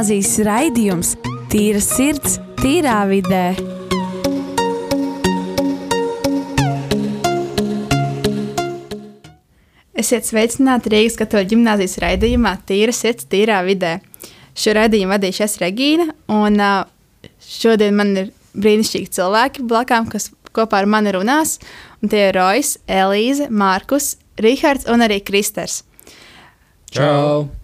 gimnāzijas raidījums Tīra sirds, tīrā vidē. Esiet sveicināti Rīgas katoļu ģimnāzijas raidījumā Tīra sirds, tīrā vidē. Šo raidījumu vadīšu es Regīna, un šodien man ir brīnišķīgi cilvēki blakām, kas kopā ar mani runās. Un tie ir Rojas, Elīze, Mārkus, Rihards un arī Kristers. Čau! Uh,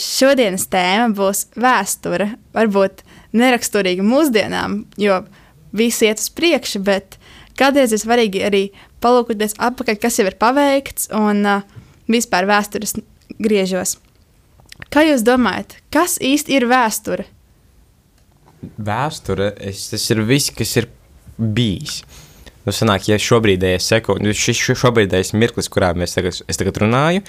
šodienas tēma būs vēsture. Varbūt neraksturīga mūsdienām, jo viss iet uz priekšu, bet kādreiz ir svarīgi arī palūkoties atpakaļ, kas jau ir paveikts un vispār vēstures griežos. Kā jūs domājat, kas īsti ir vēsture? Vēsture, es, tas ir viss, kas ir bijis. Nu, sanāk, ja šobrīdējais sekunde, šis šobrīdējais mirklis, kurā mēs tagad, tagad runāju,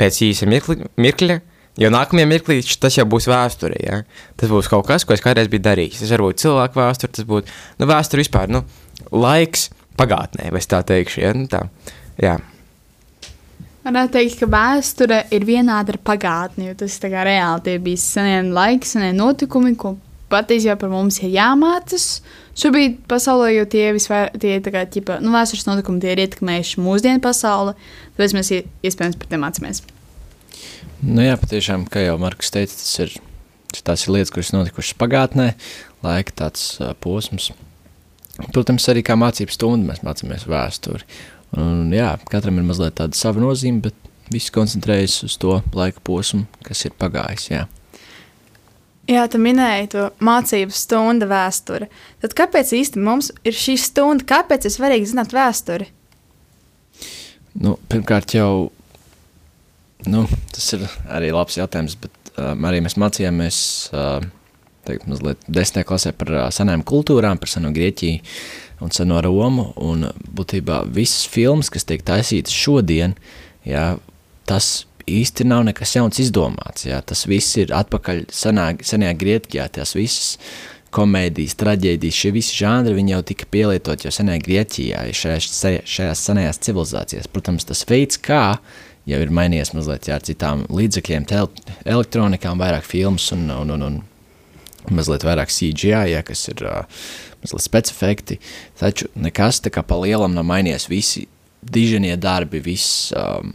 pēc īsa mirkli, mirkļa, jo nākamajā mirklī tas jau būs vēsture, ja? Tas būs kaut kas, ko es kādreiz biju darījis. Tas var būt cilvēku vēsture, tas būtu, nu, vēsture vispār, nu, laiks pagātnē, vai tā teikšu, ja? Nu, tā, jā. Varētu teikt, ka vēsture ir vienāda ar pagātni, jo tas ir reāli. Tie bija senie laiki, senie notikumi, ko patiesībā par mums ir jāmācās. Šobrīd pasaulē jau tie visvair, tie tā kā, ķipa, nu, vēstures notikumi tie ir ietekmējuši mūsdienu pasauli, tāpēc mēs iespējams par tiem mācāmies. Nu jā, patiešām, kā jau Marks teica, tas ir, tās ir lietas, kuras notikušas pagātnē, laika tāds uh, posms. Protams, arī kā mācības stunda mēs mācāmies vēsturi. Un, jā, katram ir mazliet tāda sava nozīme, bet viss koncentrējas uz to laika posmu, kas ir pagājis. Jā. Jā, tu minēji to mācību stundu vēsturi. Tad kāpēc īsti mums ir šī stunda? Kāpēc ir svarīgi zināt vēsturi? Nu, pirmkārt, jau nu, tas ir arī labs jautājums, bet um, arī mēs mācījāmies uh, teikt, mazliet desmitajā klasē par uh, senām kultūrām, par seno Grieķiju un seno Romu. Un būtībā visas filmas, kas tiek taisītas šodien, jā, tas īsti nav nekas jauns izdomāts. Jā. Tas viss ir atpakaļ senā, senajā Grieķijā, tās visas komēdijas, traģēdijas, šie visi žanri jau tika pielietot jau senajā Grieķijā, šajās, šajās senajās civilizācijās. Protams, tas veids, kā jau ir mainījies mazliet jā, ar citām līdzekļiem, tel, elektronikām, vairāk filmas un, un, un, un mazliet vairāk CGI, jā, kas ir uh, mazliet specifekti, taču nekas tā kā pa lielam nav mainījies, visi diženie darbi, viss, um,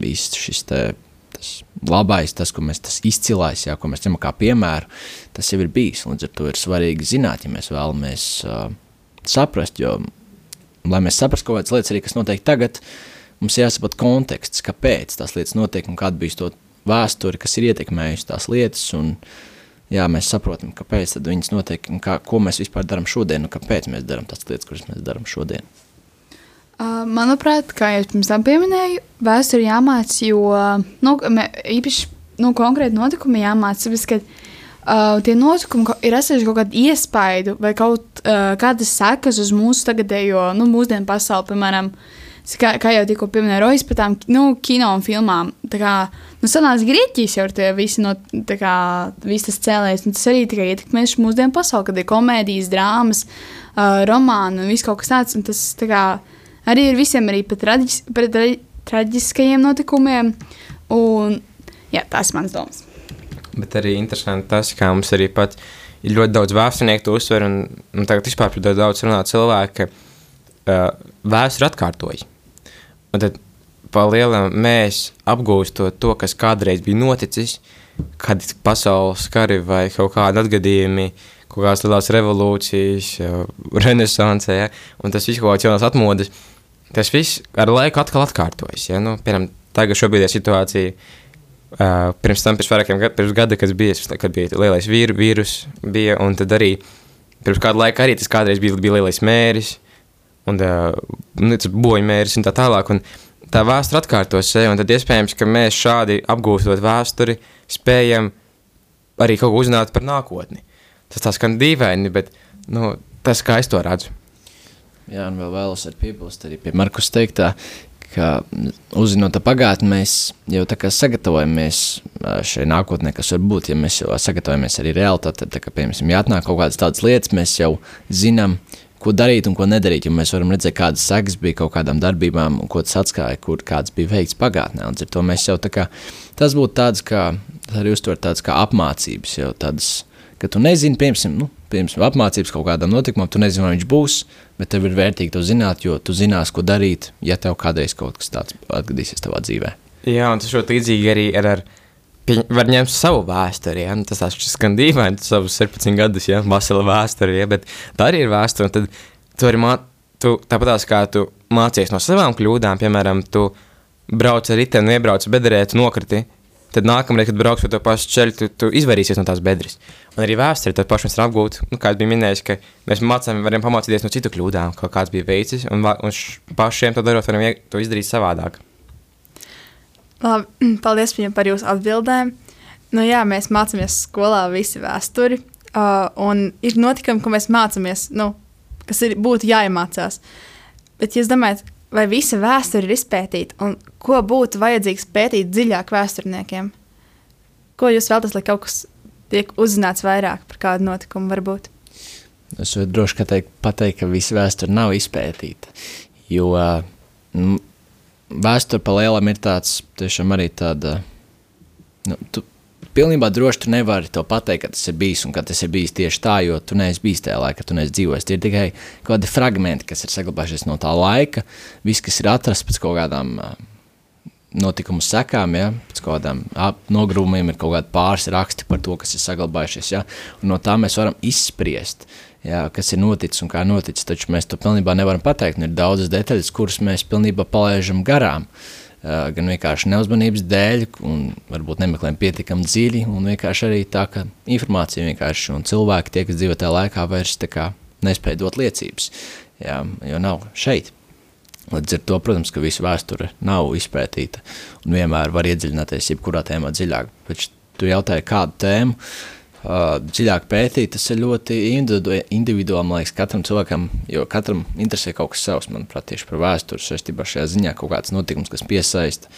viss šis te, tas labais, tas, ko mēs, tas izcilais, jā, ko mēs ņemam kā piemēru, tas jau ir bijis, līdz ar to ir svarīgi zināt, ja mēs vēlamies uh, saprast, jo, lai mēs saprast kaut kādas lietas arī, kas notiek tagad, mums jāsaprot konteksts, kāpēc tās lietas notiek un kāda bijis to vēsturi, kas ir ietekmējusi tās lietas, un jā, mēs saprotam, kāpēc viņas notiek un kā, ko mēs vispār darām šodien un kāpēc mēs darām tās lietas, kuras mēs darām šodien. Uh, manuprāt, kā jau pirms tam pieminēju, vēsture jāmācās, jo nu, īpaši nu, konkrēti notikumi jāmācās. Uh, tie notikumi ir atstājuši kaut kādu iespaidu vai kaut uh, kādas sekas uz mūsu tagadējo, nu, mūsdienu pasauli, piemēram, kā, kā jau tikko pieminēja Rojas par tām nu, kino un filmām. Tā kā, nu, senās Grieķijas jau tie visi, no, kā, visi tas cēlējs, tas arī tikai ietekmēs mūsdienu pasauli, kad ir komēdijas, drāmas, uh, romāni un viss kaut kas tāds, tas tā kā, arī ir visiem arī par, traģis, par tra, traģiskajiem notikumiem. Un, jā, tās ir manas domas. Bet arī interesanti tas, kā mums arī pat ir ļoti daudz vēsturnieku to uzsver, un, un tagad vispār par daudz runā cilvēki, ka uh, vēsture atkārtojas. Un tad palielam mēs apgūstot to, kas kādreiz bija noticis, kad pasaules kari vai kaut kādi atgadījumi, kaut kādas lielās revolūcijas, renesansē, ja? un tas viss kaut kāds jaunās atmodas, tas viss ar laiku atkal atkārtojas. Ja? Nu, piemēram, tagad šobrīd ir situācija, uh, pirms tam, pirms vairākiem gadiem, pirms gada, kas bija, kad bija lielais vīru, vīrus, bija, un tad arī pirms kāda laika arī tas kādreiz bija, bija lielais mēris, un uh, nu, tas boņmēris un tā tālāk, un tā vēsture atkārtos sevi, un tad iespējams, ka mēs šādi apgūstot vēsturi, spējam arī kaut ko uzzināt par nākotni. Tas tā skan dīvaini, bet nu, tas, kā es to redzu. Jā, un vēl vēlos ar piebilst arī pie Markus teiktā, ka uzzinot pagātni, mēs jau tā kā sagatavojamies šai nākotnē, kas var būt, ja mēs jau sagatavojamies arī realitātē, tad, tā kā, piemēram, ja atnāk kaut kādas tādas lietas, mēs jau zinām, ko darīt un ko nedarīt. Mēs varam redzēt, kādas sekas bija kaut kādām darbībām, ko tas atklāja, kur kāds bija veikts pagātnē. Un ar to mēs jau tā kā tas būtu tāds, kā arī uztver tāds kā apmācības, jau tādas, ka tu nezini, piemēram, nu, piemēram, apmācības kaut kādam notikumam, tu nezini, vai viņš būs, bet tev ir vērtīgi to zināt, jo tu zinās, ko darīt, ja tev kādreiz kaut kas tāds atgadīsies tavā dzīvē. Jā, un tas ļoti līdzīgi arī ar, ar pieņ, var ņemt savu vēsturi. Ja? Nu, tas tas skan dīvaini, tu savus 17 gadus, ja vasarā vēsturē, ja? bet tā arī ir vēsture. Tad tu arī mā, tu, tāpat kā tu mācies no savām kļūdām, piemēram, tu brauc ar riteni, iebrauc bedrē, tu nokriti. Tad nākamreiz, kad brauks pa to pašu ceļu, tu, tu izvairīsies no tās bedres. Un arī vēsturē tad pašam ir apgūt, nu, kā bija minējis, ka mēs mācām, varam pamācīties no citu kļūdām, kā kāds bija veicis, un, un pašiem to darot, varam to izdarīt savādāk. Labi, paldies viņam par jūsu atbildēm. Nu, jā, mēs mācāmies skolā visi vēsturi, uh, un ir notikumi, ko mēs mācāmies, nu, kas ir, būtu jāiemācās. Bet jūs domājat, vai visa vēsture ir izpētīta, un ko būtu vajadzīgs pētīt dziļāk vēsturniekiem? Ko jūs vēlaties, lai kaut kas tiek uzzināts vairāk par kādu notikumu, varbūt? Es varu droši teikt, pateikt, ka visa vēsture nav izpētīta. Jo nu, vēsture pa lielam ir tāds, tiešām arī tāda. Nu, tu, pilnībā droši tu nevari to pateikt, ka tas ir bijis un ka tas ir bijis tieši tā, jo tu neesi bijis tajā laikā, tu neesi dzīvojis. Tie ir tikai kaut kādi fragmenti, kas ir saglabājušies no tā laika, viss, kas ir atrasts pēc kaut kādām notikumu sekām, ja, pēc kaut kādām nogrūmiem, ir kaut kādi pāris raksti par to, kas ir saglabājušies. Ja, un no tā mēs varam izspriest. Jā, kas ir noticis un kā noticis, taču mēs to pilnībā nevaram pateikt. Ir daudzas detaļas, kuras mēs pilnībā palaidām garām. Gan vienkārši neuzmanības dēļ, un varbūt nemeklējam pietiekami dziļi, un vienkārši arī tā, ka informācija vienkārši un cilvēki, tie, kas dzīvo tajā laikā, vairs nespēja dot liecības, jā, jo nav šeit. Līdz ar to, protams, ka visa vēsture nav izpētīta un vienmēr var iedziļināties jebkurā tēmā dziļāk. Bet tu jautāji, kādu tēmu, uh, uh, dziļāk pētīt, tas ir ļoti individu, individuāli. Man liekas, katram cilvēkam, jo katram interesē kaut kas savs, manuprāt, tieši par vēsturi saistībā šajā ziņā kaut kāds notikums, kas piesaista.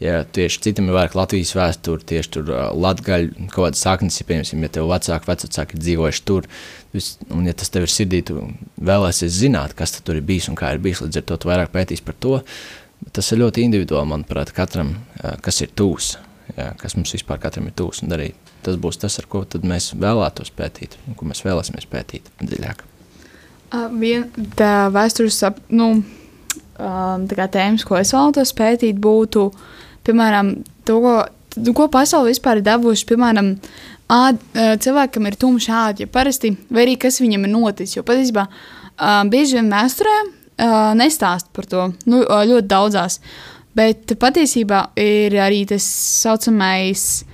Ja tieši citam ir vairāk Latvijas vēsture, tieši tur uh, latgaļu kaut kādas saknes, ja, piemēram, ja tev vecāki, vecāki ir dzīvojuši tur, un ja tas tev ir sirdī, tu vēlēsies zināt, kas tur ir bijis un kā ir bijis, līdz ar to tu vairāk pētīs par to. Tas ir ļoti individuāli, manuprāt, katram, uh, kas ir tūs, ja, kas mums vispār katram ir tūs un darīt tas būs tas, ar ko mēs vēlētos pētīt, un ko mēs vēlēsimies pētīt dziļāk. Vien, tā vēstures nu, tēmas, ko es vēlētos pētīt, būtu piemēram to, ko, ko pasaule vispār ir devusi. Piemēram, ād, cilvēkam ir tumša āda, ja parasti, vai arī kas viņam ir noticis. Jo patiesībā bieži vien vēsturē nestāst par to nu, ļoti daudzās. Bet patiesībā ir arī tas saucamais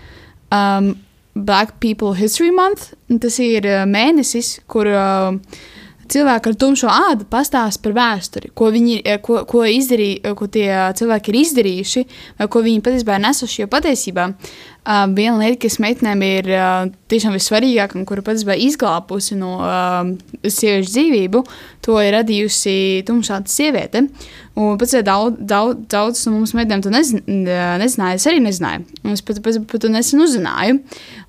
um, Black People History Month. Tas ir uh, mēnesis, kur uh, cilvēki ar tumšo ādu pastāsta par vēsturi, ko viņi uh, ko, ko izdarīja, ko tie cilvēki ir izdarījuši, vai ko viņi patiesībā ir nesuši. Jo patiesībā uh, viena lieta, kas meitenēm ir uh, tiešām vissvarīgākā, kura patiesībā izglābusi no uh, sieviešu dzīvību, to ir radījusi tumšāda sieviete. Un pats daudz, daudz, daudz no mums meitenēm to nezin, nezināja. Es arī nezināju. Es pat, pat, pat to nesen uzzināju.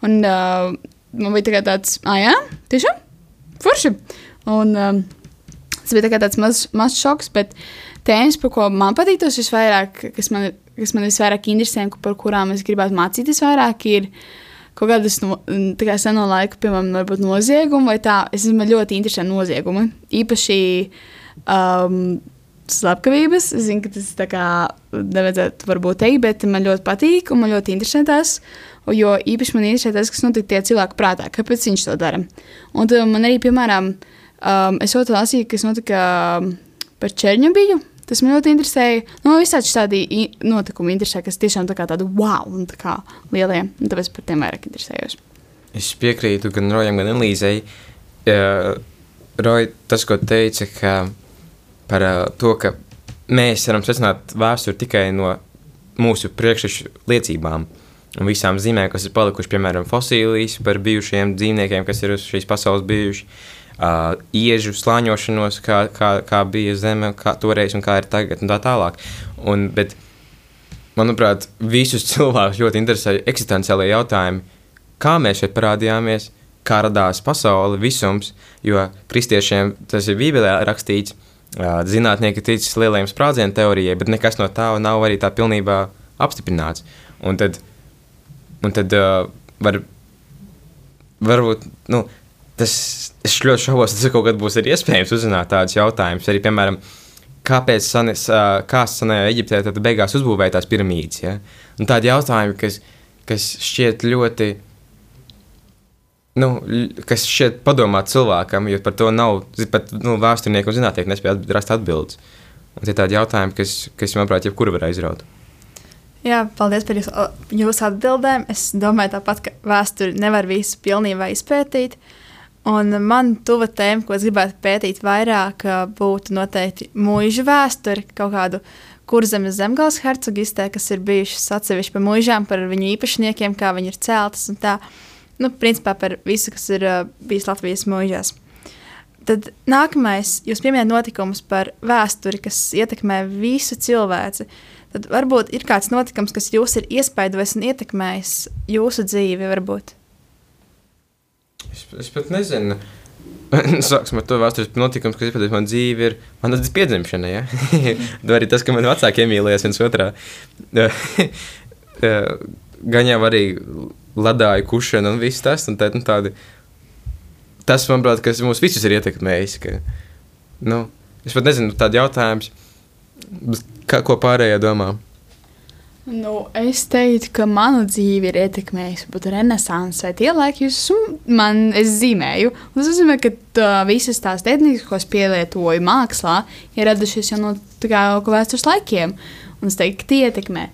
Un uh, man bija tā tāds, ah, jā, tiešām? Forši. Un um, tas bija tā tāds mazs maz šoks, bet tēmas, par ko man patīktos visvairāk, kas man, kas man visvairāk interesē, par kurām es gribētu mācīties vairāk, ir kaut kādas no, kā seno laiku, piemēram, noziegumi vai tā. Es esmu ļoti interesē noziegumi. Īpaši um, slepkavības. Es zinu, ka tas tā kā nevajadzētu varbūt teikt, bet man ļoti patīk un man ļoti interesē tas. Jo īpaši man interesē tas, kas notiek tie cilvēku prātā, kāpēc viņš to dara. Un man arī, piemēram, um, es otru lasīju, kas notika um, par Černobiļu. Tas man ļoti interesēja. Nu, visādi tādi notikumi interesē, kas tiešām tā kā tādu wow, un tā kā lielie. Un tāpēc par tiem vairāk interesējos. Es piekrītu gan Rojam, gan Elīzei. Uh, Roja, tas, ko teica, ka par uh, to, ka mēs varam secināt vēsturi tikai no mūsu priekšrešu liecībām un visām zīmēm, kas ir palikušas, piemēram, fosilijas par bijušiem dzīvniekiem, kas ir uz šīs pasaules bijuši, uh, iežu slāņošanos, kā, kā, kā bija zeme kā toreiz un kā ir tagad, un tā tālāk. Un, bet, manuprāt, visus cilvēkus ļoti interesē eksistenciālie jautājumi, kā mēs šeit parādījāmies, kā radās pasaule, visums, jo kristiešiem tas ir Bībelē rakstīts, uh, zinātnieki ticis lielajiem sprādzienu teorijai, bet nekas no tā nav arī tā pilnībā apstiprināts. Un tad, un tad uh, var, varbūt, nu, tas, es ļoti šaubos, tas kaut kad būs iespējams uzzināt tādus jautājumus, arī, piemēram, kāpēc sanes, uh, kā senajā Eģiptē tad beigās uzbūvēja tās piramīdas, ja? Un tādi jautājumi, kas, kas šķiet ļoti, nu, kas šķiet padomāt cilvēkam, jo par to nav, pat nu, vēsturnieki un zinātnieki nespēja atb- rast atbildes. Un tie ir tādi jautājumi, kas, kas manuprāt, jebkuru var aizraut. Jā, paldies par jūsu, jūsu atbildēm. Es domāju, tāpat, ka vēsturi nevar visu pilnībā izpētīt. Un man tuva tēma, ko es gribētu pētīt vairāk, būtu noteikti mūža vēsture, kaut kādu kurzemes zemgāles hercogistē, kas ir bijušas atsevišķi par mūžām, par viņu īpašniekiem, kā viņi ir celtas un tā. Nu, principā par visu, kas ir bijis Latvijas mūžās. Tad nākamais, jūs pieminējat notikumus par vēsturi, kas ietekmē visu cilvēci. Tad varbūt ir kāds notikums, kas jūs ir iespaidojis un ietekmējis jūsu dzīvi, varbūt. Es, es pat nezinu. Sāksim ar to vēstures notikumu, kas iepazīstina man dzīvi, ir mana piedzimšana. Ja? Arī tas, ka man vecāki iemīlējās viens otrā. Gan jau arī ledāja kušana un viss tas. Un tā, un tādi, tas, manuprāt, kas mūs visus ir ietekmējis. Ka, nu, es pat nezinu, tādi jautājumi, kā, ko pārējie domā. Nu, es teiktu, ka manu dzīvi ir ietekmējusi būt renaissance. Tie laiki, jūs man zīmēju. Tas nozīmē, ka tā, visas tās tehnikas, ko es pielietoju mākslā, ir radušās jau no kā vēstures laikiem. Un es teiktu, ka tie ietekmē.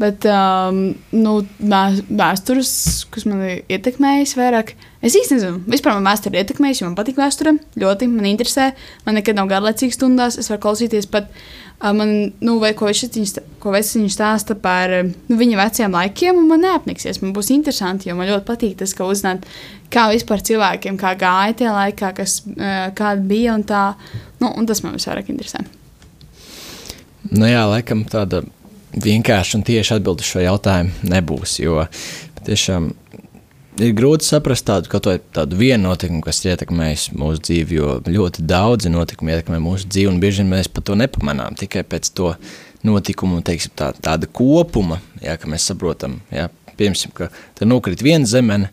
Bet um, nu, vē- vēstures, kas man ir ietekmējis vairāk, es īsti nezinu. Vispār man vēsture ir ietekmējusi, man patīk vēsture. Ļoti man interesē. Man nekad nav garlaicīgi stundās. Es varu klausīties pat uh, man, nu, vai ko viņš ko viņš stāsta par uh, nu, viņa veciem laikiem, un man neapniksies. Man būs interesanti, jo man ļoti patīk tas, ka uzzināt, kā vispār cilvēkiem, kā gāja tajā laikā, kas, uh, kāda bija un tā. Nu, un tas man visvairāk interesē. Nu jā, laikam tāda vienkārša un tieša atbilde šo jautājumu nebūs. Jo tiešām ir grūti saprast tādu, kaut vai tādu vienu notikumu, kas ir ietekmējis mūsu dzīvi, jo ļoti daudzi notikumi ietekmē mūsu dzīvi, un bieži vien mēs pat to nepamanām. Tikai pēc to notikumu, teiksim, tā, tāda kopuma, jā, ka mēs saprotam, jā, piemēram, ka te nokrīt viena zemene,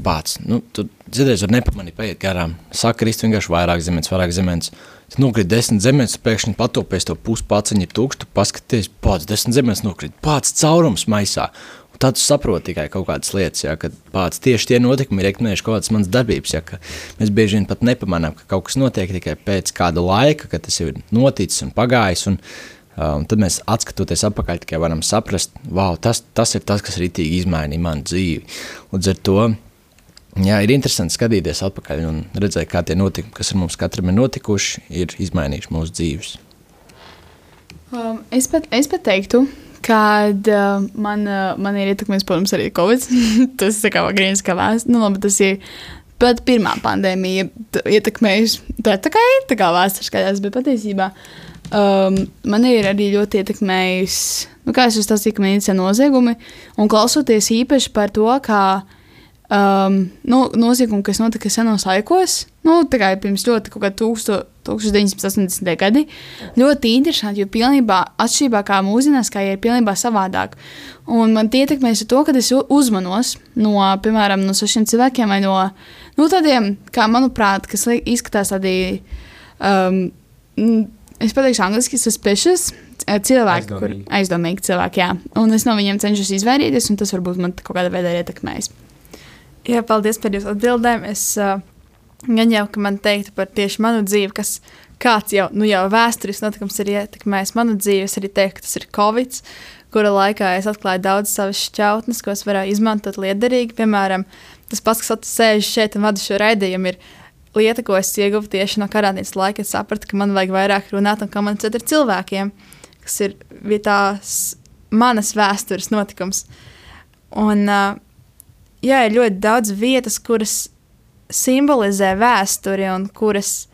bāc, nu, tu dzirdēji, var nepamanīt, paiet garām, saka, krist vienkārši vairāk zemes, vairāk zemes, Tad nokrīt desmit zemes, pēkšņi patopies to puspāciņu ir tukšs, tu paskaties, pats desmit zemes nokrīt, pats caurums maisā. Tad tu saproti tikai kaut kādas lietas, ja, ka pats tieši tie notikumi ir ietekmējuši kaut kādas manas darbības, ja, ka mēs bieži vien pat nepamanām, ka kaut kas notiek tikai pēc kāda laika, kad tas jau ir noticis un pagājis, un, uh, un tad mēs atskatoties atpakaļ tikai varam saprast, wow, tas, tas ir tas, kas ritīgi izmainīja manu dzīvi. Līdz ar to Jā, ir interesanti skatīties atpakaļ un redzēt, kā tie notikumi, kas ar mums katram ir notikuši, ir izmainījuši mūsu dzīves. Um, es, pat, es pat teiktu, ka uh, man, uh, man ir ietekmējis, protams, arī Covid. tas ir kā kā vēstures. Nu, labi, tas ir pat pirmā pandēmija ietekmējusi. Tā, tā kā ir tā kā vēstures skaļās, bet patiesībā um, man ir arī ļoti ietekmējusi, nu, kā es jau stāstīju, ka man ir noziegumi. Un klausoties īpaši par to, kā um, nu, noziegumi, kas notika senos laikos, nu, tā kā pirms ļoti kaut kāda 1000 1980. gadi. Ļoti interesanti, jo pilnībā atšķirībā kā mūsdienās, kā ir pilnībā savādāk. Un man tie ietekmēs to, ka es uzmanos no, piemēram, no šiem cilvēkiem vai no nu, tādiem, kā manuprāt, kas izskatās tādi, um, es pateikšu angliski, suspicious. eh, Cilvēki, kur Aizdomīgi. aizdomīgi cilvēki, jā. Un es no viņiem cenšos izvairīties, un tas varbūt man kaut kādā veidā ir ietekmējis. Jā, paldies par jūsu atbildēm. Es uh, gan jau, ka man teiktu par tieši manu dzīvi, kas kāds jau, nu jau vēsturisks notikums ir ietekmējis manu dzīvi. Es arī teiktu, ka tas ir Covid, kura laikā es atklāju daudz savas šķautnes, ko es varēju izmantot liederīgi. Piemēram, tas pats, kas sēž šeit un vada šo raidījumu, ir lieta, ko es ieguvu tieši no karantīnas laika. Es sapratu, ka man vajag vairāk runāt un komunicēt ar cilvēkiem, kas ir tās manas vēstures notikums. Un, uh, jā, ir ļoti daudz vietas, kuras simbolizē vēsturi un kuras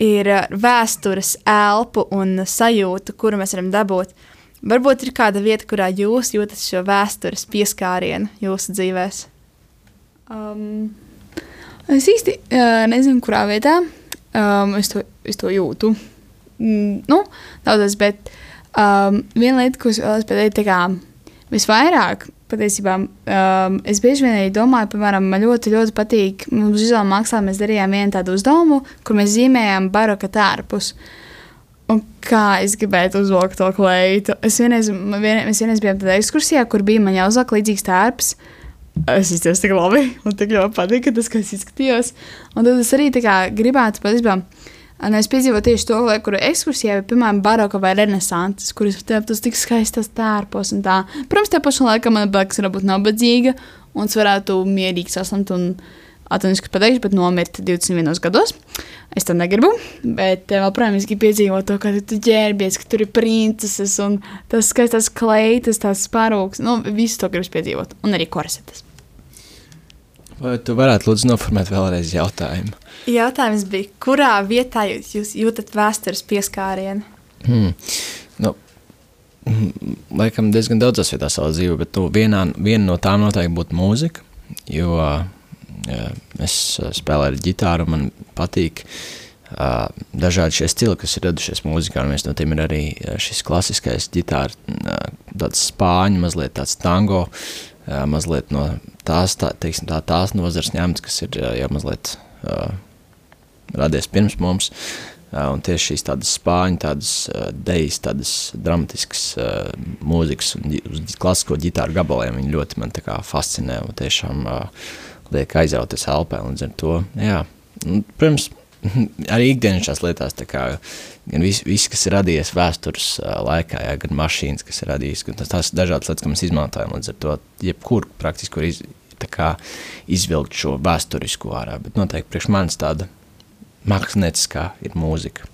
ir uh, vēstures elpu un sajūtu, kuru mēs varam dabūt. Varbūt ir kāda vieta, kurā jūs jūtat šo vēstures pieskārienu jūsu dzīvēm. Um, Es īsti uh, nezinu, kurā vietā um, es, to, es to jūtu. Mm, nu, daudzas, bet um, viena lieta, ko es vēlos pateikt, tā kā visvairāk patiesībā um, es bieži vien arī domāju, piemēram, man ļoti, ļoti patīk, mums vizuālā mākslā mēs darījām vienu tādu uzdevumu, kur mēs zīmējām baroka tērpus. Un kā es gribētu uzvilkt to kleitu. Es vienreiz, vien, mēs vienreiz bijām tādā ekskursijā, kur bija man jāuzvelk līdzīgs tērps. Es izjūtos tik labi, un tik ļoti patika tas, kā es izskatījos. Un tad es arī kā, gribētu patiesībā. Un es piedzīvoju tieši to, lai, kur ekskursijā bija, piemēram, baroka vai renesanses, kuras tev tas tik skaistas tērpos un tā. Protams, te pašā laikā man liekas, varbūt nabadzīga, un es varētu mierīgi saslimt un atvainojies, ka pateikšu, bet nomirt 21 gados. Es to negribu, bet vēl, protams, gribu piedzīvot to, ka tu ģērbies, ka tur ir princeses un tas skaistās kleitas, tās parūks. Nu, visu to gribas piedzīvot, un arī korsetes. Vai tu varētu lūdzu noformēt vēlreiz jautājumu? Jautājums bija, kurā vietā jūs, jūs jūtat vēstures pieskārienu? Hmm. Nu, mm, laikam diezgan daudzās vietās savā dzīvē, bet nu, vienā, viena no tām noteikti būtu mūzika, jo jā, es spēlēju ģitāru, man patīk uh, dažādi šie stili, kas ir radušies mūzikā, un viens no tiem ir arī šis klasiskais ģitāra, uh, tāds spāņu, mazliet tāds tango, uh, mazliet no tās, tā, teiksim, tā, tās nozars ņemts, kas ir jau mazliet uh, radies pirms mums. Uh, un tieši šīs tādas spāņu, tādas uh, dejas, tādas dramatiskas uh, mūzikas un uz klasisko ģitāru gabaliem viņi ļoti man kā fascinē un tiešām uh, liek aizrauties elpē līdz ar to, jā. Un, protams, arī ikdienas šās lietās, tā kā gan viss, vis, kas ir radies vēstures uh, laikā, jā, gan mašīnas, kas ir radījis, gan tās dažādas lietas, ko mēs izmantojam, līdz ar to jebkur praktiski, kur iz, kā, izvilkt šo vēsturisko ārā, bet noteikti priekš manis tāda mākslinieckā ir mūzika.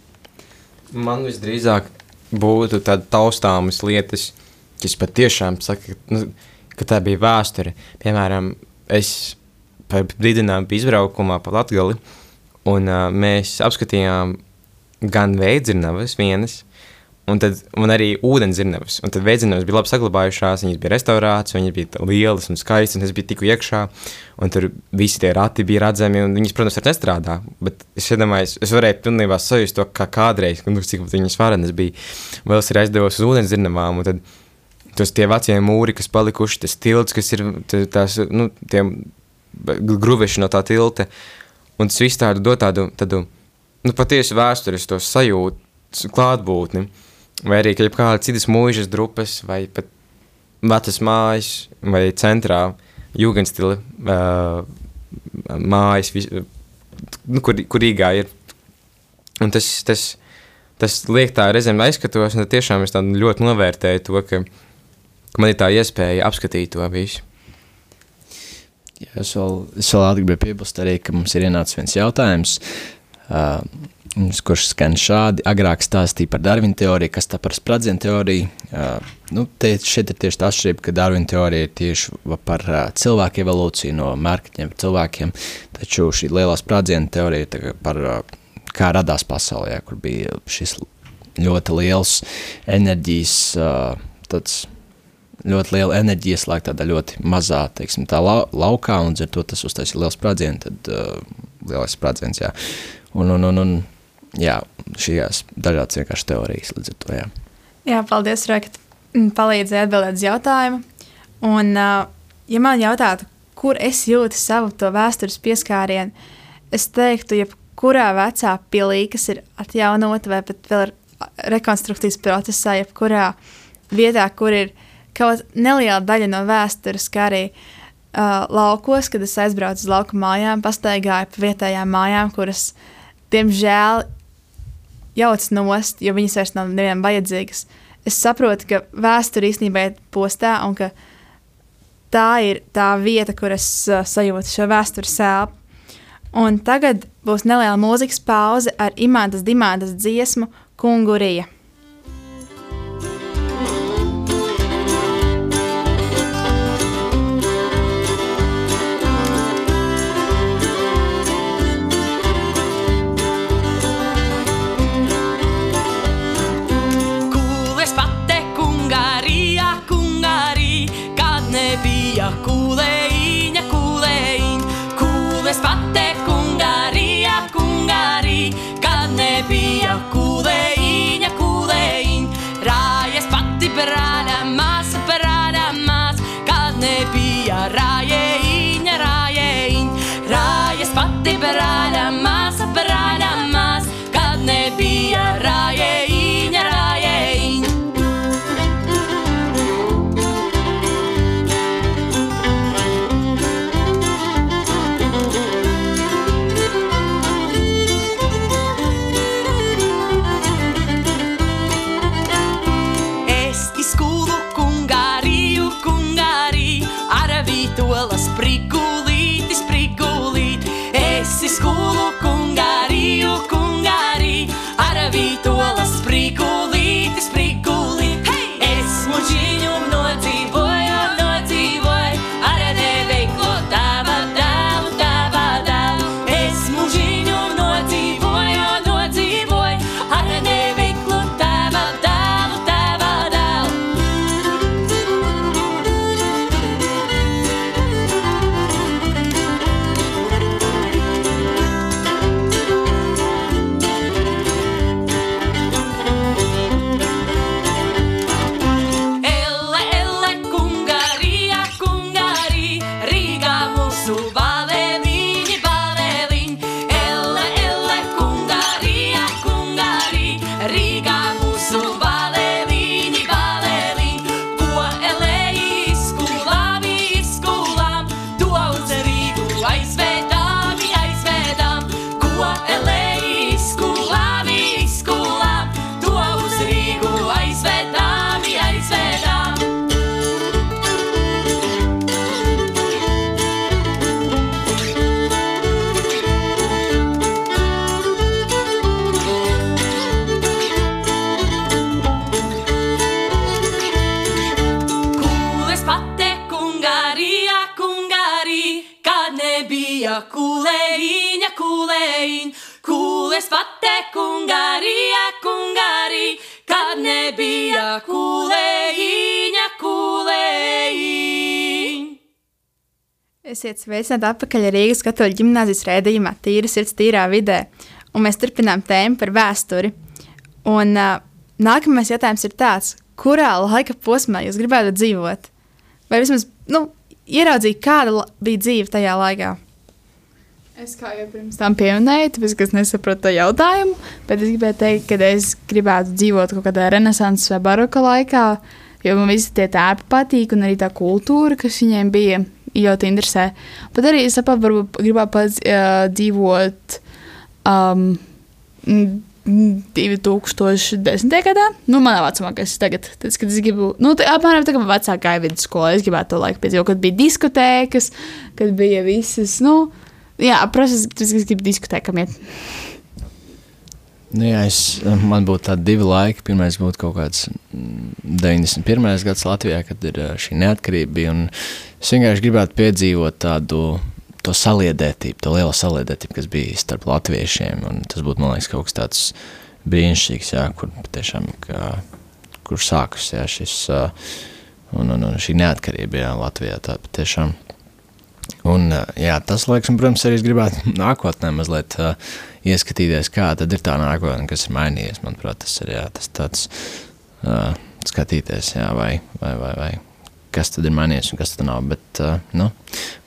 Man visdrīzāk būtu tādas taustāmas lietas, kas patiešām saka, nu, ka tā bija vēsture. Piemēram, es par brīdinājumu izbraukumā pa Latgali, un uh, mēs apskatījām gan veidzirnavas vienas, Un tad man arī ūdens zirnavas. Un tad veidzinājums bija labi saglabājušās, viņas bija restaurētas, viņas bija lielas un skaistas, un es biju tiku iekšā, un tur visi tie rati bija redzami, un viņas, protams, arī nestrādā. Bet es iedomājos, es varēju pilnībā sajust to, kā kādreiz, nu, cik viņas varenas bija. Vēl es arī aizdevos uz ūdens zirnavām, un tad tos tie vecie mūri, kas palikuši, tas tilts, kas ir tās, nu, tie gruveši no tā tilta, un tas viss tādu dod tādu, tādu, nu, patiesi vēstures to sajūtu, klātbūtni. Vai arī kādas citas mūžas drupas, vai pat vecas mājas, vai centrā jūgenstila uh, mājas, vis, nu, kur, kur Rīgā ir. Un tas, tas, tas liek tā reizēm aizskatos, un tiešām es ļoti novērtēju to, ka, ka man ir tā iespēja apskatīt to visu. Jā, es vēl, es vēl gribēju piebilst arī, ka mums ir ienācis viens jautājums. Uh, kurš skan šādi. Agrāk stāstīja par Darvina teoriju, kas tā par spradzienu teoriju. Uh, nu, te, šeit ir tieši tā atšķirība, ka Darvina teorija ir tieši par uh, cilvēku evolūciju no mērķiem cilvēkiem, taču šī lielā spradzienu teorija ir par uh, kā radās pasaulē, kur bija šis ļoti liels enerģijas, uh, tāds ļoti liela enerģija ieslēgta tādā ļoti mazā, teiksim, tā lau, laukā, un ar to tas uztaisīja liels sprādziens, tad uh, lielais sprādziens, jā. Un, un, un, un jā, šīs dažādas vienkārši teorijas līdz ar to. Jā, jā paldies, Rekt, palīdzēja atbildēt uz jautājumu. Un, ja man jautātu, kur es jūtu savu to vēstures pieskārienu, es teiktu, jebkurā vecā pilī, kas ir atjaunota vai pat vēl ir rekonstrukcijas procesā, jebkurā vietā, kur ir kaut neliela daļa no vēstures, kā arī uh, laukos, kad es aizbraucu uz lauku mājām, pastaigāju pa vietējām mājām, kuras, diemžēl, jauc nost, jo viņas vairs nav nevienam vajadzīgas. Es saprotu, ka vēsture īstenībā ir postā un ka tā ir tā vieta, kur es uh, sajūtu šo vēstures sēlu. Un tagad būs neliela mūzikas pauze ar Imantas Dimantas dziesmu Kungurija. liberale nebija kulējiņa, kulējiņa. Esiet sveicināti atpakaļ Rīgas katoļu ģimnāzijas rēdījumā Tīra sirds tīrā vidē, un mēs turpinām tēmu par vēsturi. Un uh, nākamais jautājums ir tāds, kurā laika posmā jūs gribētu dzīvot? Vai vismaz, nu, ieraudzīt, kāda bija dzīve tajā laikā? Es kā jau pirms tam pieminēju, tāpēc, ka es nesaprotu to jautājumu, bet es gribēju teikt, ka es gribētu dzīvot kaut kādā renesanses vai baroka laikā, jo man visi tie tēpi patīk, un arī tā kultūra, kas viņiem bija, ļoti interesē. Pat arī es saprotu, varbūt gribētu pats uh, dzīvot um, mm, 2010. gadā, nu, manā vecumā, kas tagad, tas, kad es gribu, nu, tā, apmēram tā kā vecākā vidusskolā, es gribētu to laiku piedzīvot, kad bija diskotēkas, kad bija visas, nu, jā, protams, es, es gribu diskotēkam iet. Nu, jā, es, man būtu tādi divi laiki. Pirmais būtu kaut kāds mm, 91. gads Latvijā, kad ir ā, šī neatkarība. Bija, es vienkārši gribētu piedzīvot tādu to saliedētību, to lielo saliedētību, kas bija starp latviešiem. Tas būtu, man liekas, kaut kas tāds brīnišķīgs, jā, kur patiešām kā, kur sākas jā, šis, ā, un, un, un šī neatkarība jā, Latvijā. Tā patiešām. Un, jā, tas, liekas, un, protams, arī es gribētu nākotnē mazliet uh, ieskatīties, kā tad ir tā nākotne, kas ir mainījies. Manuprāt, tas ir jā, tas tāds uh, skatīties, jā, vai, vai, vai, vai kas tad ir mainījies un kas tad nav. Bet, uh, nu,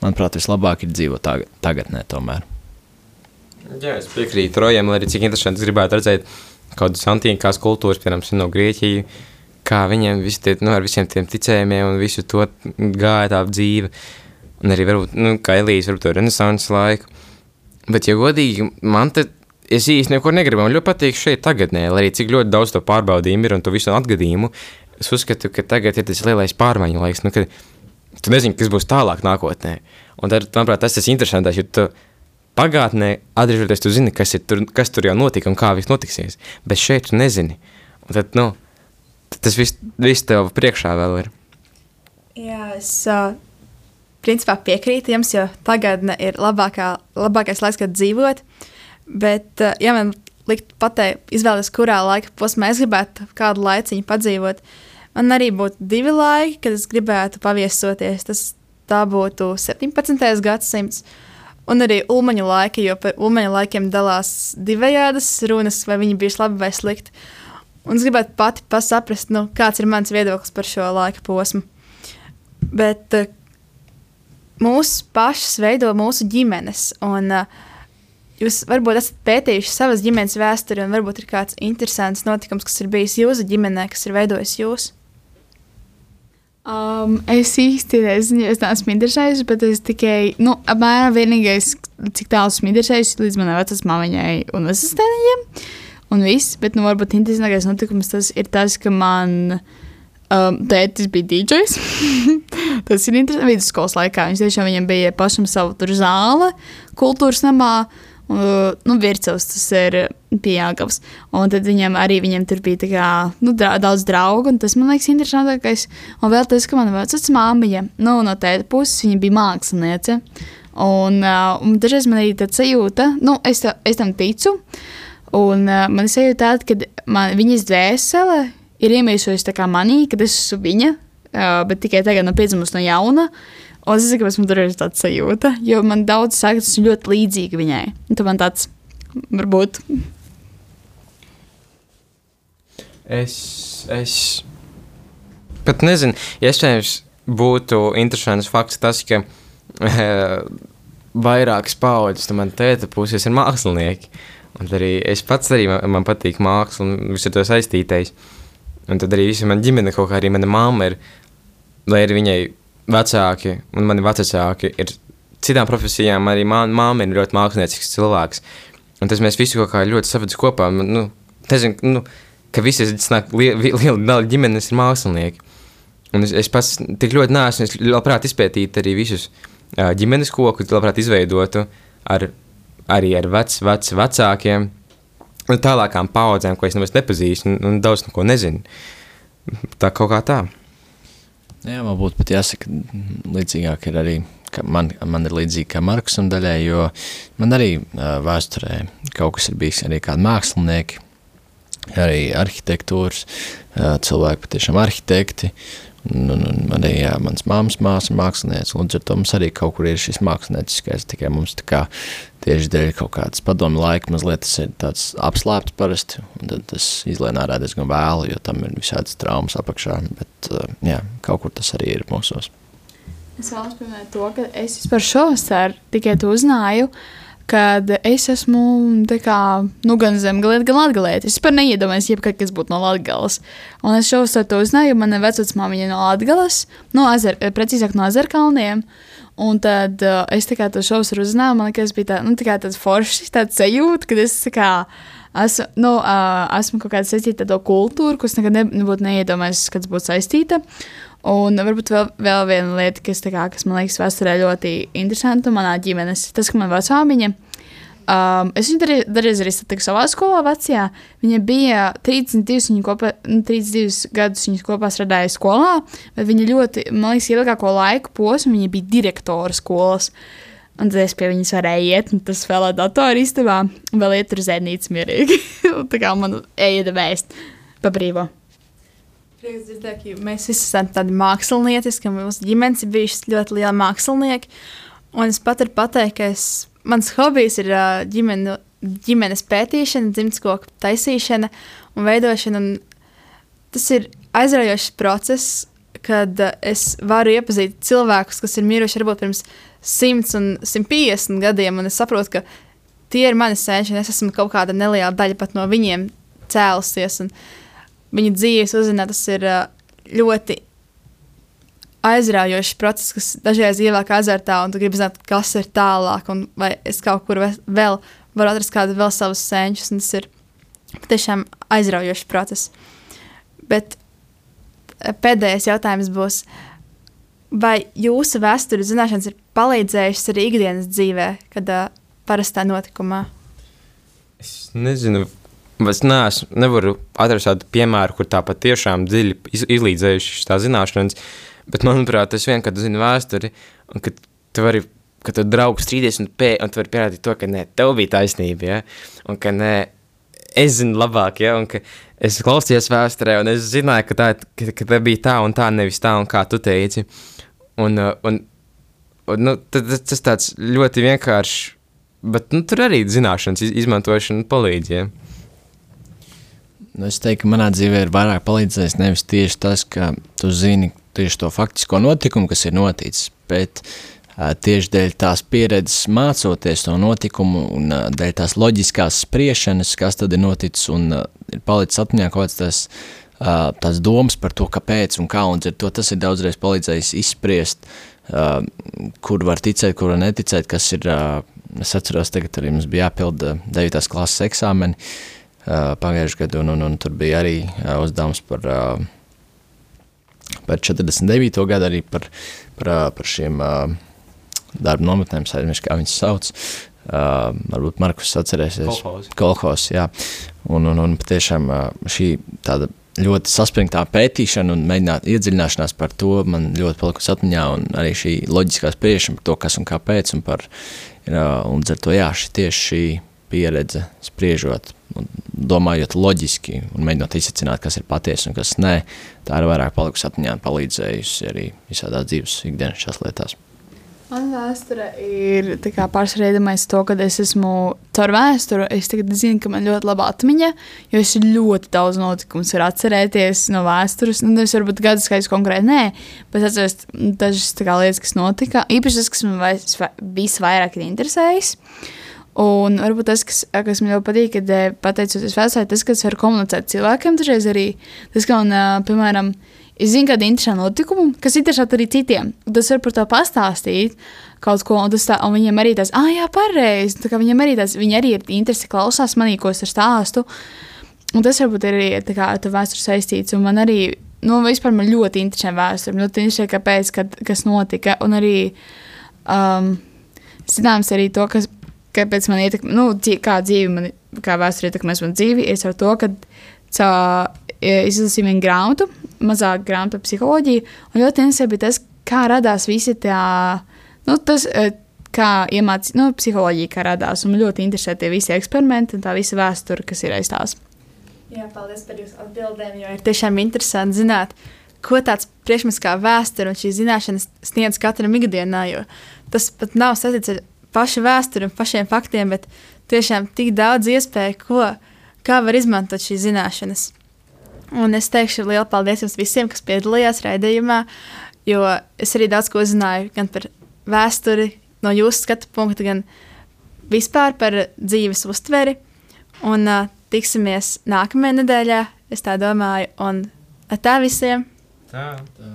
manuprāt, vislabāk ir dzīvot tag tagadnē tomēr. Jā, es piekrītu Rojam, arī cik interesanti es gribētu redzēt kaut kādas antīkās kultūras, piemēram, no Grieķiju, kā viņiem visi tie, nu, ar visiem tiem ticējumiem un visu to gāja tā dzīve. Un arī, varbūt, nu, kā Elīze, varbūt to renesanses laiku. Bet, ja godīgi, man te, es īsti neko negribu, man ļoti patīk šeit tagadnē, lai arī cik ļoti daudz to pārbaudījumu ir un to visu atgadījumu, es uzskatu, ka tagad ir tas lielais pārmaiņu laiks, nu, kad tu nezini, kas būs tālāk nākotnē. Un tad, manuprāt, tas ir interesantais, jo tu pagātnē, atgriežoties, tu zini, kas, ir tur, kas tur jau notika un kā viss notiksies. Bet šeit tu nezini. Un tad, nu, tas viss, viss tev priekšā vēl ir. Jā, es uh, principā piekrītu jums, jo tagadne ir labākā, labākais laiks, kad dzīvot. Bet, uh, ja man likt pateikt, izvēlēties, kurā laika posmā es gribētu kādu laiciņu padzīvot, man arī būtu divi laiki, kad es gribētu paviesoties. Tas tā būtu 17. gadsimts. Un arī ulmaņu laiki, jo par ulmaņu laikiem dalās divējādas runas, vai viņi bija labi vai slikti. Un es gribētu pati saprast, nu, kāds ir mans viedoklis par šo laika posmu. Bet, mūsu pašas veido mūsu ģimenes. Un, uh, Jūs varbūt esat pētījuši savas ģimenes vēsturi, un varbūt ir kāds interesants notikums, kas ir bijis jūsu ģimenē, kas ir veidojis jūs. Um, es īsti nezinu, es neesmu interesējusies, bet es tikai, nu, apmēram vienīgais, cik tālu esmu interesējusies līdz manai vecmāmiņai un asistentiem. Un viss, bet, nu, varbūt interesantākais notikums tas ir tas, ka man um, tētis bija DJs. tas ir interesanti vidusskolas laikā. Viņš tiešām viņam bija pašam savu zāle, kultūras namā. Uh, nu, Vircevs tas ir pieejams. Un tad viņam arī viņam tur bija kā, nu, dra daudz draugu, un tas man liekas interesantākais. Un vēl tas, ka mana vecā māmiņa, nu, no tēta puses, viņa bija māksliniece. Un, uh, un dažreiz man arī tāda sajūta, nu, es, es tam ticu. Un uh, man ir sajūta tāda, ka man, viņas dvēsele ir iemīļojusies manī, kad es esmu viņa, uh, bet tikai tagad no piedzimus no jauna. Un es saprotu, ka man tur ir tāds sajūta, jo man daudz saka, tas ir ļoti līdzīgi viņai. Un tad man tāds varbūt. Es, es pat nezinu, iespējams, būtu interesants fakts tas, ka uh, vairākas paudzes no manas tēta puses ir mākslinieki. Un arī es pats arī man, man patīk māksla un viss ar to saistītais. Un tad arī visa mana ģimene, kaut kā arī mana mamma ir, lai arī viņai vecāki un mani vecāki ir citām profesijām, arī man, māma ir ļoti māksliniecisks cilvēks. Un tas mēs visi kaut kā ļoti savedzam kopā. Nu, nezinu, nu, ka visi li, liela daļa ģimenes ir mākslinieki. Un es, es pats tik ļoti neesmu, es labprāt izpētītu arī visus ģimenes kokus, labprāt izveidotu ar, arī ar vec, vec, vecākiem, tālākām paudzēm, ko es nemaz nepazīstu un, un daudz no ko nezinu. Tā kaut kā tā. Jā, man būtu pat jāsaka, līdzīgāk ir arī, man, man ir līdzīgi kā Markusam daļai, jo man arī uh, vēsturē kaut kas ir bijis arī kādi mākslinieki, arī arhitektūras cilvēki, patiešām arhitekti, Un, un, un arī jā, mans māmas māsa ir mākslinieca, un ar to mums arī kaut kur ir šis mākslinieckais, tikai mums tā kā tieši dēļ kaut kādas padomu laika mazliet tas ir tāds apslēpts parasti, un tad tas izlien ārā diezgan vēlu, jo tam ir visādas traumas apakšā, bet jā, kaut kur tas arī ir mūsos. Es vēlos pieminēt to, ka es vispār šovasar tikai to uzzināju, uh, kad es esmu kā, nu, gan zemgaliet, gan latgaliet. Es vispār neiedomājos, jebkad, kas būtu no Latgales. Un es ar to uzzināju, mana vecmāmiņa no Latgales, no Azer, precīzāk no Azerkalniem. Un tad uh, es tā kā to šovas uzzināju, man liekas, bija tā, nu, tā kā tāds foršs, tāds sajūta, kad es tā kā esmu, nu, uh, esmu kaut kāda saistīta ar to kultūru, kas nekad ne, nebūtu neiedomājies, kad būtu saistīta. Un varbūt vēl, vēl viena lieta, kas, kā, kas man liekas vēsturē ļoti interesanta manā ģimenes, tas, ka man vecāmiņa, um, es viņu darīju, darīju arī satiku savā skolā vecajā, viņa bija 32, viņa kopā, 32 nu, gadus viņas kopā strādāja skolā, bet viņa ļoti, man liekas, ilgāko laiku posmu viņa bija direktora skolas. Un tad es pie viņas varēju iet, un tas vēl ar datoru istabā, un vēl iet uz zēnītes mierīgi. tā kā man eja vēst pa brīvo. Prieks dzirdēt, ka mēs visi esam tādi mākslinieci, ka mūsu ģimenes ir bijušas ļoti lieli mākslinieki. Un es pat varu pateikt, ka es, mans hobijs ir ģimene, ģimenes pētīšana, dzimtskoku taisīšana un veidošana. Un tas ir aizraujošs process, kad es varu iepazīt cilvēkus, kas ir miruši varbūt pirms 100 un 150 gadiem, un es saprotu, ka tie ir mani sēņi, un es esmu kaut kāda neliela daļa pat no viņiem cēlusies. Un, uh, viņa dzīves uzzināt, tas ir ļoti aizraujošs process, kas dažreiz ievelk azartā, un tu gribi zināt, kas ir tālāk, un vai es kaut kur vēl varu atrast kādu vēl savus sēņus, un tas ir patiešām aizraujošs process. Bet pēdējais jautājums būs, vai jūsu vēstures zināšanas ir palīdzējušas arī ikdienas dzīvē, kad uh, parastā notikumā? Es nezinu, Es neesmu, nevaru atrast tādu piemēru, kur tā patiešām dziļi iz, izlīdzējuši tā zināšanas, bet manuprāt, tas vien, kad zini vēsturi, un kad tu vari, kad tu draugs strīdies un, pē, un tu vari pierādīt to, ka nē, tev bija taisnība, ja? un ka nē, es zinu labāk, ja? un ka es klausījos vēsturē, un es zināju, ka tā, ka, ka tā bija tā un tā, nevis tā, un kā tu teici. Un, un, un nu, tas, tas tāds ļoti vienkāršs, bet nu, tur arī zināšanas izmantošana palīdz. Ja? Nu, es teiktu, ka manā dzīvē ir vairāk palīdzējis nevis tieši tas, ka tu zini tieši to faktisko notikumu, kas ir noticis, bet uh, tieši dēļ tās pieredzes mācoties to notikumu un uh, dēļ tās loģiskās spriešanas, kas tad ir noticis un uh, ir palicis atmiņā kaut kāds tas, tās domas par to, kāpēc un kā, un to tas ir daudzreiz palīdzējis izspriest, kur var ticēt, kur var neticēt, kas ir, es atceros, tagad arī mums bija jāpilda 9. klases eksāmeni pagājušajā gadu, un, un, un tur bija arī uh, uzdevums par, uh, par 49. gadu, arī par, par, par šiem darba nometnēm, aizmirst, kā viņas sauc. Uh, varbūt Markus atcerēsies. Kolhos. Jā. Un, un, un patiešām šī tāda ļoti saspringtā pētīšana un mēģināt iedziļināšanās par to man ļoti palikusi atmiņā un arī šī loģiskā spriešana par to, kas un kāpēc un par, uh, un ar to jā, šī tieši šī pieredze spriežot domājot loģiski un mēģinot izsacināt, kas ir patiesi un kas nē, tā ir vairāk palikusi atmiņā un palīdzējusi arī visādās dzīves ikdienas lietās. Man vēsture ir pārspīlējis to, ka es esmu caur vēsturi. Es zinu, ka man ļoti laba atmiņa, jo es ļoti daudz notikumus varu atcerēties no vēstures. Nu, es varbūt gadu skaidrs konkrēti nē, bet atceros dažas lietas, kas notika. Īpaši tas, kas man visvairāk ir interesējis. Un varbūt tas, kas, kas man ļoti patīk, kad pateicoties vēsturē, tas, kas var komunicēt cilvēkiem, dažreiz arī tas, ka man, piemēram, Es zinu, kāda ir interesanta notikuma, kas interesē arī citiem. Tas var par to pastāstīt kaut ko, un, tā, un viņiem arī tas, ah, jā, pareizi. Viņiem arī tas, viņi arī ir interesi klausās manī, ko es ar stāstu. Un tas varbūt ir arī ar vēsturi saistīts. Un man arī, nu, vispār man ļoti interesē vēsture. Ļoti interesē, kāpēc, kad, kas notika. Un arī, um, zināms, arī to, kas, kāpēc man ietekmē, nu, kā dzīve, man, kā vēsture ietekmēs man dzīvi, ir ar to, ka caur izlasīju vienu grāmatu, mazāk grāmatu par psiholoģiju. Un ļoti interesanti bija tas, kā radās visi tā, nu, tas, kā iemācīt, nu, psiholoģija, kā radās. Un man ļoti interesē tie visi eksperimenti un tā visa vēsture, kas ir aiz tās. Jā, paldies par jūsu atbildēm, jo ir tiešām interesanti zināt, ko tāds priekšmets kā vēsture un šīs zināšanas sniedz katram ikdienā, jo tas pat nav saistīts ar pašu vēsturi un pašiem faktiem, bet tiešām tik daudz iespēju, ko, kā var izmantot šīs zināšanas. Un es teikšu lielu paldies jums visiem, kas piedalījās raidījumā, jo es arī daudz ko uzzināju gan par vēsturi, no jūsu skatu punkta, gan vispār par dzīves uztveri. Un uh, tiksimies nākamajā nedēļā, es tā domāju, un tā visiem! Tā. tā.